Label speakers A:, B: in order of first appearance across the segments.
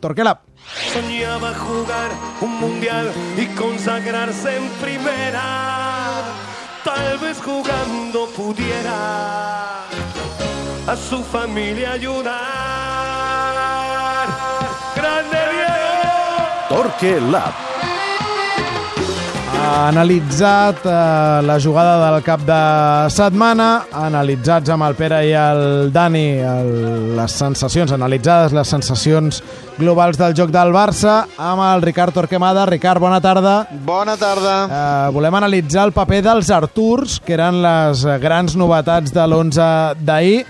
A: Torquela.
B: Soñaba jugar un mundial y consagrarse en primera. Tal vez jugando pudiera a su familia ayudar. ¡Grande Diego!
C: Torque Lab.
A: Ha analitzat eh, la jugada del cap de setmana, analitzats amb el Pere i el Dani el, les sensacions, analitzades les sensacions globals del joc del Barça, amb el Ricard Torquemada. Ricard, bona tarda.
D: Bona tarda.
A: Eh, volem analitzar el paper dels Arturs, que eren les grans novetats de l'11 d'ahir.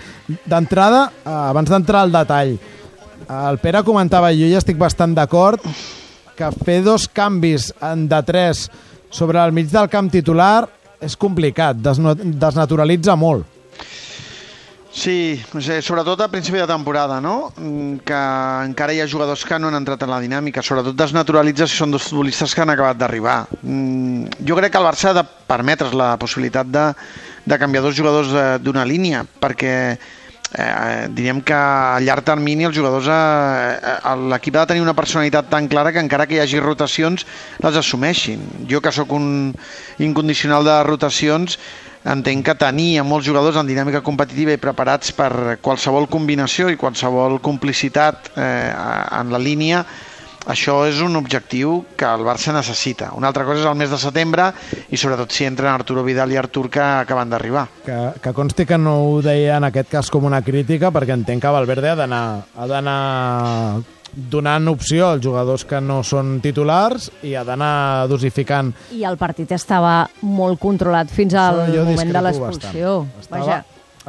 A: D'entrada, eh, abans d'entrar al detall, el Pere comentava, i jo ja estic bastant d'acord, que fer dos canvis de tres sobre el mig del camp titular és complicat, desnaturalitza molt.
D: Sí, sobretot a principi de temporada, no? Mm, Que encara hi ha jugadors que no han entrat en la dinàmica, sobretot desnaturalitza si són dos futbolistes que han acabat d'arribar. Mm, Jo crec que el Barça ha de permetre's la possibilitat de, de canviar dos jugadors de- d'una línia, perquè eh, diríem que a llarg termini els jugadors, eh, eh, l'equip ha de tenir una personalitat tan clara que encara que hi hagi rotacions les assumeixin. Jo que sóc un incondicional de rotacions entenc que tenir a molts jugadors en dinàmica competitiva i preparats per qualsevol combinació i qualsevol complicitat eh, en la línia això és un objectiu que el Barça necessita. Una altra cosa és el mes de setembre i sobretot si entren Arturo Vidal i Artur que acaben d'arribar.
A: Que, que consti que no ho deia en aquest cas com una crítica, perquè entenc que Valverde ha d'anar donant opció als jugadors que no són titulars i ha d'anar dosificant.
E: I el partit estava molt controlat fins al moment de l'expulsió.
A: Estava,
E: Vaja,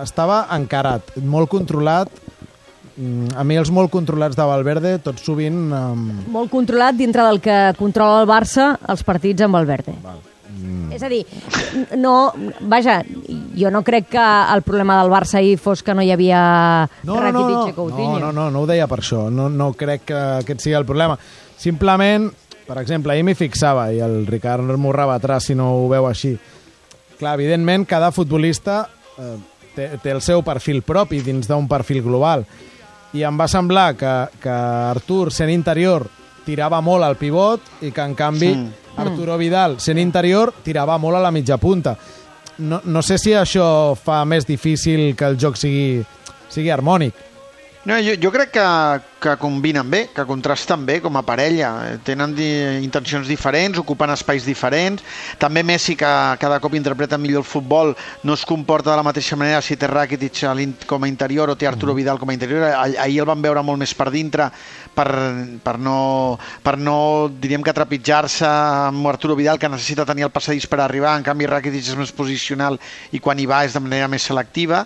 A: estava encarat, molt controlat. Mm, A mi els molt controlats de Valverde, tot sovint... Um,
E: molt controlat dintre del que controla el Barça els partits amb Valverde.
A: Mm.
E: És a dir, no, vaja, jo no crec que el problema del Barça ahir fos que no hi havia
A: no, no, no,
E: Rakitic
A: no,
E: i Coutinho.
A: no, no, no, no ho deia per això. No, no crec que aquest sigui el problema. Simplement, per exemple, ahir m'hi fixava, i el Ricard m'ho rebatrà si no ho veu així. Clar, evidentment, cada futbolista eh, té, té el seu perfil propi dins d'un perfil global. I em va semblar que, que Artur, sent interior, tirava molt al pivot i que, en canvi,
D: Sí.
A: Arturo Vidal, sent interior, tirava molt a la mitja punta. No, no sé si això fa més difícil que el joc sigui, sigui harmònic.
D: No, jo, jo crec que, que combinen bé, que contrasten bé com a parella. Tenen di, intencions diferents, ocupen espais diferents. També Messi, que cada cop interpreta millor el futbol, no es comporta de la mateixa manera si té Rakitic com a interior o té Arturo Vidal com a interior. Ah- Ahir el van veure molt més per dintre per, per no, per no diríem que trepitjar-se amb Arturo Vidal, que necessita tenir el passadís per arribar. En canvi, Rakitic és més posicional i quan hi va és de manera més selectiva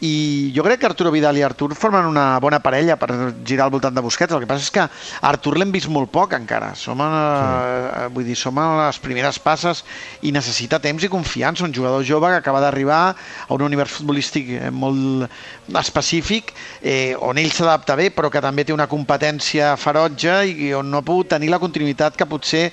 D: i jo crec que Arturo Vidal i Artur formen una bona parella per girar al voltant de Busquets. El que passa és que Artur l'hem vist molt poc encara. Som a, sí. vull dir, som a les primeres passes i necessita temps i confiança. Un jugador jove que acaba d'arribar a un univers futbolístic molt específic eh, on ell s'adapta bé però que també té una competència ferotge i on no ha pogut tenir la continuïtat que potser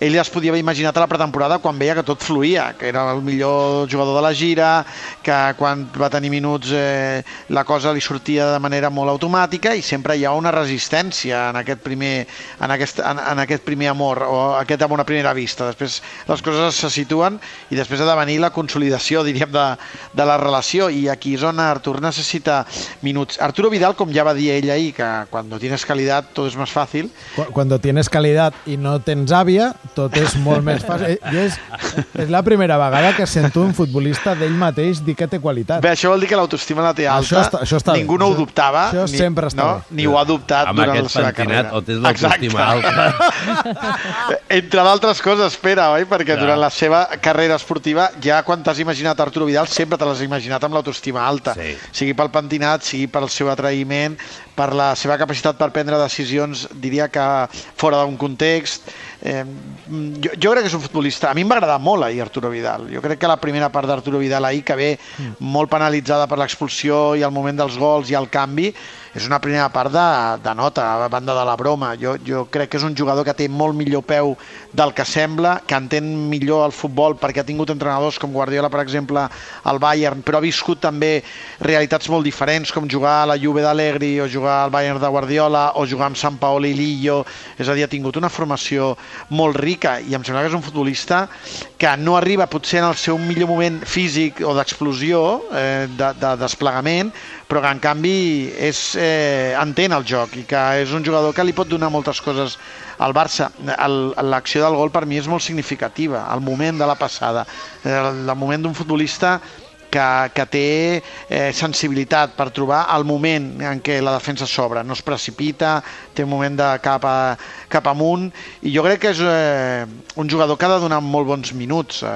D: ell es podia haver imaginat a la pretemporada quan veia que tot fluïa, que era el millor jugador de la gira, que quan va tenir minuts eh, la cosa li sortia de manera molt automàtica i sempre hi ha una resistència en aquest primer, en aquest, en, en aquest primer amor o aquest amor a primera vista. Després les coses se situen i després ha de venir la consolidació, diríem, de, de la relació i aquí és on Artur necessita minuts. Arturo Vidal, com ja va dir ell ahir, que quan tienes calidad todo es más fácil,
A: Cu- Cuando tienes calidad i no tens àvia, tot és molt més fàcil. Eh, Jo és, és la primera vegada que sento un futbolista d'ell mateix dir que té qualitat.
D: Bé, això vol dir que l'autoestima la té alta.
A: Això està- això està bé.
D: Ningú no ho dubtava.
A: això
D: ni,
A: sempre està
D: no?
A: bé.
D: Ni ho ha dubtat
C: Amb
D: durant la
C: aquest
D: seva
C: pentinat
D: carrera.
C: o tens l'autoestima
D: Exacte. Entre d'altres coses, espera, oi? Perquè
C: Clar.
D: durant la seva carrera esportiva, ja quan t'has imaginat Arturo Vidal, sempre te l'has imaginat amb l'autoestima alta.
C: Sí.
D: Sigui pel pentinat, sigui pel seu atraïment, per la seva capacitat per prendre decisions, diria que fora d'un context. Eh, jo, jo crec que és un futbolista... A mi em va agradar molt ahir Arturo Vidal. Jo crec que la primera part d'Arturo Vidal ahir, que ve molt penalitzada per l'expulsió i el moment dels gols i el canvi, és una primera part de, de nota, a banda de la broma. Jo, jo crec que és un jugador que té molt millor peu del que sembla, que entén millor el futbol perquè ha tingut entrenadors com Guardiola, per exemple, al Bayern, però ha viscut també realitats molt diferents, com jugar a la Juve d'Allegri o jugar al Bayern de Guardiola o jugar amb Sant Paoli i Lillo. És a dir, ha tingut una formació molt rica i em sembla que és un futbolista que no arriba potser en el seu millor moment físic o d'explosió, eh, de, de desplegament, però que en canvi és, eh, entén el joc i que és un jugador que li pot donar moltes coses al Barça. L'acció del gol per mi és molt significativa, el moment de la passada, el, el moment d'un futbolista que, que té eh, sensibilitat per trobar el moment en què la defensa s'obre, no es precipita, té un moment de cap, a, cap amunt, i jo crec que és eh, un jugador que ha de donar molt bons minuts eh,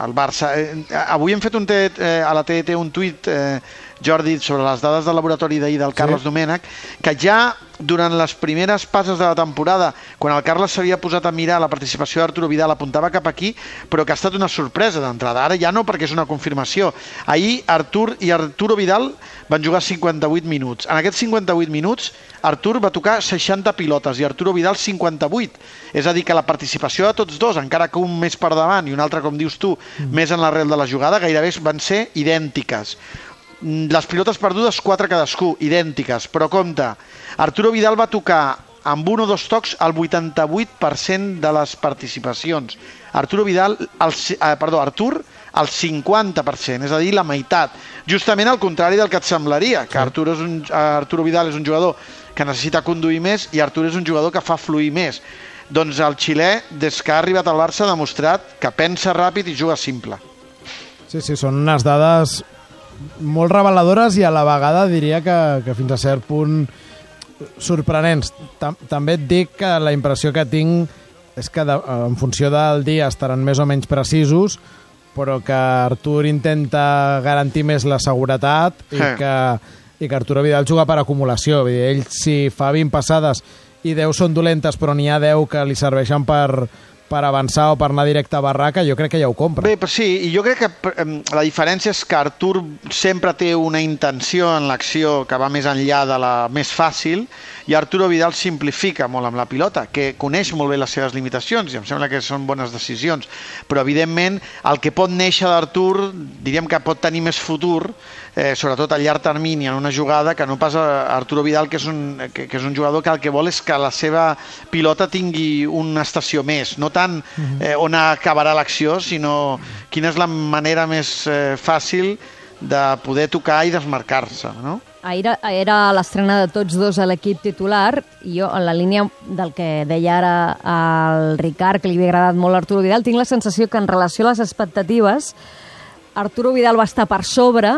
D: al Barça. Eh, avui hem fet un tet, eh, a la TET un tuit eh, Jordi, sobre les dades del laboratori d'ahir del sí. Domènech, que ja durant les primeres passes de la temporada, quan el Carles s'havia posat a mirar la participació d'Arturo Vidal, apuntava cap aquí, però que ha estat una sorpresa d'entrada. Ara ja no, perquè és una confirmació. Ahir Artur i Arturo Vidal van jugar 58 minuts. En aquests 58 minuts, Artur va tocar 60 pilotes i Arturo Vidal 58. És a dir, que la participació de tots dos, encara que un més per davant i un altre, com dius tu, mm. més en l'arrel de la jugada, gairebé van ser idèntiques. Les pilotes perdudes, quatre cadascú, idèntiques, però compte, Arturo Vidal va tocar amb un o dos tocs el 88% de les participacions. Arturo Vidal, el, eh, perdó, Artur, el 50%, és a dir, la meitat. Justament al contrari del que et semblaria, que Arturo, és un, Arturo Vidal és un jugador que necessita conduir més i Artur és un jugador que fa fluir més. Doncs el xilè, des que ha arribat al Barça, ha demostrat que pensa ràpid i juga simple.
A: Sí, sí, són unes dades molt reveladores i a la vegada diria que, que fins a cert punt sorprenents. Tam també et dic que la impressió que tinc és que de, en funció del dia estaran més o menys precisos, però que Artur intenta garantir més la seguretat i
D: Eh.
A: que, i que Arturo Vidal juga per acumulació. Vull dir, ell si fa 20 passades i 10 són dolentes però n'hi ha 10 que li serveixen per, per avançar o per anar directe a barraca, jo crec que ja ho compra.
D: Bé, però sí, i jo crec que la diferència és que Artur sempre té una intenció en l'acció que va més enllà de la més fàcil i Arturo Vidal simplifica molt amb la pilota, que coneix molt bé les seves limitacions i em sembla que són bones decisions, però evidentment el que pot néixer d'Artur diríem que pot tenir més futur eh, sobretot a llarg termini en una jugada que no pas a Arturo Vidal que és, un, que, que és un jugador que el que vol és que la seva pilota tingui una estació més, no tant eh, on acabarà l'acció, sinó quina és la manera més eh, fàcil de poder tocar i desmarcar-se, no?
E: Ahir era l'estrena de tots dos a l'equip titular i jo, en la línia del que deia ara el Ricard, que li havia agradat molt l'Arturo Vidal, tinc la sensació que en relació a les expectatives Arturo Vidal va estar per sobre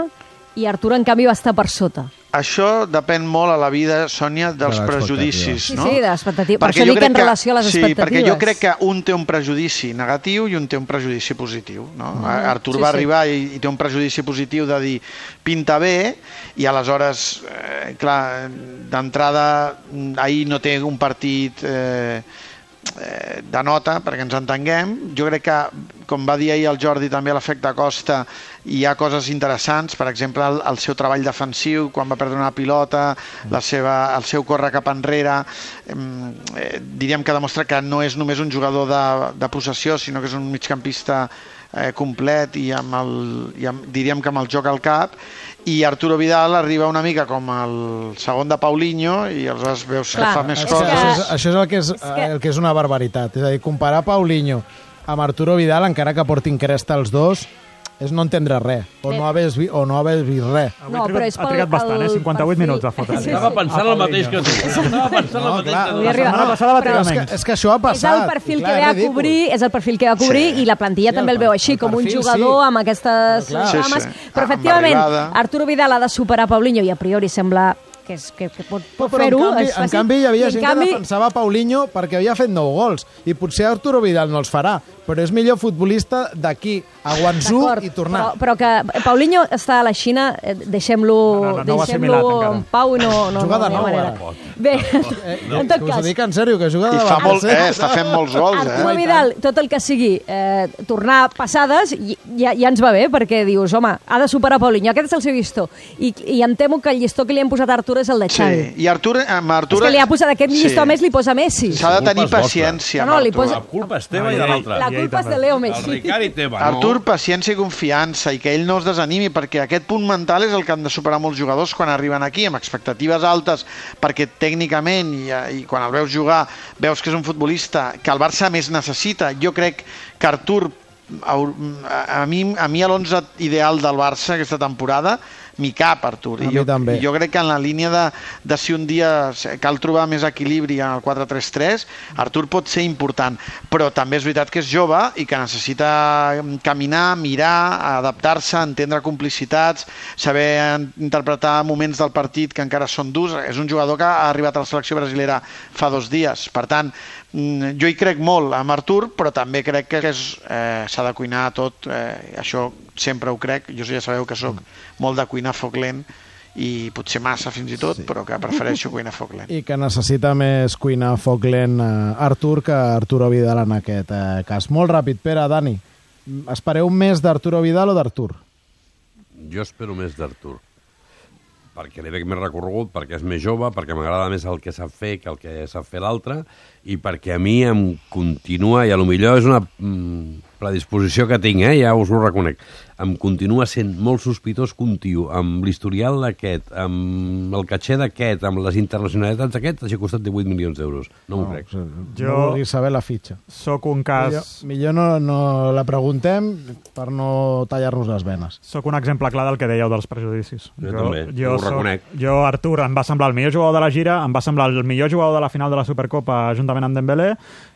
E: i Arturo, en canvi, va estar per sota.
D: Això depèn molt a la vida, Sònia, dels
A: De
D: prejudicis,
E: Sí,
D: no?
E: sí, de l'expectativa. Per
D: Perquè
E: això
D: jo
E: dic
D: crec
E: en relació a les
D: sí,
E: expectatives.
D: perquè jo crec que un té un prejudici negatiu i un té un prejudici positiu. No? Mm. Artur
E: sí,
D: va
E: sí.
D: arribar i, i té un prejudici positiu de dir pinta bé i aleshores, eh, clar, d'entrada mm, ahir no té un partit eh, eh, de nota, perquè ens entenguem. Jo crec que, com va dir ahir el Jordi també a l'efecte Costa, hi ha coses interessants, per exemple, el, el seu treball defensiu, quan va perdre una pilota, la seva, el seu córrer cap enrere, em, eh, diríem que demostra que no és només un jugador de, de possessió, sinó que és un migcampista complet i, amb el, i amb, diríem que amb el joc al cap, i Arturo Vidal arriba una mica com el segon de Paulinho i aleshores veus
E: Clar,
D: que fa més
A: És que
D: coses.
A: això, és, això és el que és,
E: que-
A: el que és una barbaritat. És a dir, comparar Paulinho amb Arturo Vidal, encara que portin cresta els dos, és no entendre res, o no haver, vi, o no haver vist res.
C: Avui
E: No,
C: ha
E: però és
C: ha
E: pel-
C: trigat bastant, eh?
E: el
C: 58
E: perfil.
C: minuts a fotre.
E: Sí, sí.
F: Estava pensant el mateix que tu. Estava pensant
A: No,
F: el mateix
A: clar.
F: que tu.
E: arribar-
C: setmana passada va trigar
A: És que,
C: menys.
A: és que això ha
E: És
A: passat.
E: el perfil que ve a
A: és
E: cobrir, és el perfil que va a cobrir
D: Sí.
E: i la plantilla
A: Sí,
E: també
A: el
E: el veu així,
A: el
E: com un jugador
A: sí.
E: amb aquestes
A: Clar.
D: Sí,
E: cames.
D: sí.
E: Però efectivament. Arturo Vidal ha de superar Paulinho i a priori sembla que, és, que, que pot, pot
A: Però en
E: fer-ho.
A: canvi, en canvi hi havia gent
E: canvi,
A: que defensava Paulinho perquè havia fet 9 gols i potser Arturo Vidal no els farà, però és millor futbolista d'aquí a Guangzhou i tornar.
E: Però, però que Paulinho està a la Xina, eh, deixem-lo
C: No, no, no ha
E: deixem en pau i no, no,
A: Juga
E: no,
A: de
E: no
A: nou,
E: manera.
A: ara.
E: Bé,
A: Eh,
E: en tot
A: que us ho
E: cas,
A: dic en sèrio, que juga de
D: fa molt, eh, està fent molts gols,
E: Arturo
D: eh?
E: Vidal, tot el que sigui eh, tornar passades, i- ja, ja ens va bé, perquè dius, home, ha de superar Paulinho, aquest és el seu llistó. I, I em temo que el llistó que li hem posat a Arturo Artur és el de Xavi.
D: Sí, i Artur... Amb Artur
E: És que li ha posat aquest
D: Sí.
E: llistó, a més li posa Messi.
D: S'ha de tenir paciència
E: No, no, li posa-
F: La culpa és teva
C: No,
F: i de l'altre.
E: La culpa és de. Leo
F: El
E: Messi.
F: Ricard i teva, no?
D: Artur, paciència i confiança i que ell no es desanimi perquè aquest punt mental és el que han de superar molts jugadors quan arriben aquí amb expectatives altes perquè tècnicament i, i quan el veus jugar veus que és un futbolista que el Barça més necessita. Jo crec que Artur a, a mi, a mi a l'11 ideal del Barça aquesta temporada m'hi cap Artur. I
A: mi
D: jo,
A: també.
D: jo crec que en la línia de, de si un dia cal trobar més equilibri en el 4-3-3 Artur pot ser important. Però també és veritat que és jove i que necessita caminar, mirar adaptar-se, entendre complicitats saber interpretar moments del partit que encara són durs. És un jugador que ha arribat a la selecció brasilera fa dos dies. Per tant mm, jo hi crec molt amb Artur però també crec que eh, s'ha de cuinar tot eh, això sempre ho crec jo ja sabeu que sóc molt de cuinar a foc lent i potser massa fins i tot, sí. però que prefereixo cuinar a foc lent.
A: I que necessita més cuinar a foc lent eh, Artur que Arturo Vidal en aquest eh, cas. Molt ràpid, Pere, Dani. Espereu més d'Arturo Vidal o d'Artur?
F: Jo espero més d'Artur. Perquè li veig més recorregut, perquè és més jove, perquè m'agrada més el que sap fer que el que sap fer l'altre, i perquè a mi em continua, i a lo millor és una mm, predisposició que tinc, eh? ja us ho reconec, em continua sent molt sospitós que un tio amb l'historial d'aquest, amb el caché d'aquest, amb les internacionalitats d'aquest, hagi costat 18 milions d'euros. No m'ho crec.
A: Jo...
C: Jo-
A: No vulguis saber la fitxa.
C: Soc un cas...
A: Millor, millor no, no la preguntem per no tallar-nos les venes.
C: Sóc un exemple clar del que dèieu dels prejudicis.
F: Jo també, ho reconec.
C: Jo, Artur, em va semblar el millor jugador de la gira, em va semblar el millor jugador de la final de la Supercopa juntament amb Dembélé,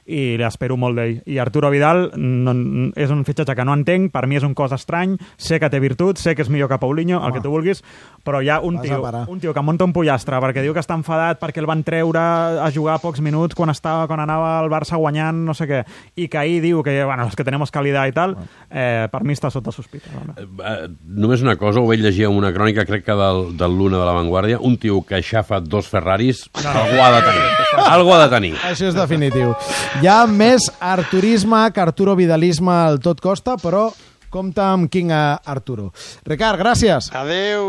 C: i l'espero molt d'ell. I Arturo Vidal no, és un fitxatge que no entenc, per mi és un cos estrany, sé que té virtut, sé que és millor que Paulinho, el que tu vulguis, però hi ha un
A: Vas
C: tio, un tio que munta un pollastre perquè diu que està enfadat perquè el van treure a jugar pocs minuts quan, estava, quan anava al Barça guanyant no sé què, i que ahir diu que bueno, és que tenemos calidad i tal, eh, per mi està sota sospita.
F: Eh, eh, només una cosa, ho vaig llegir en una crònica, crec que del, del Luna de la Vanguardia, un tio que aixafa dos Ferraris, no, no. algú ha de tenir. algú ha de tenir.
A: Això és definitiu. Hi ha més arturisme que Arturo Vidalisme al tot costa, però compta amb King Arturo. Ricard, gràcies.
D: Adeu!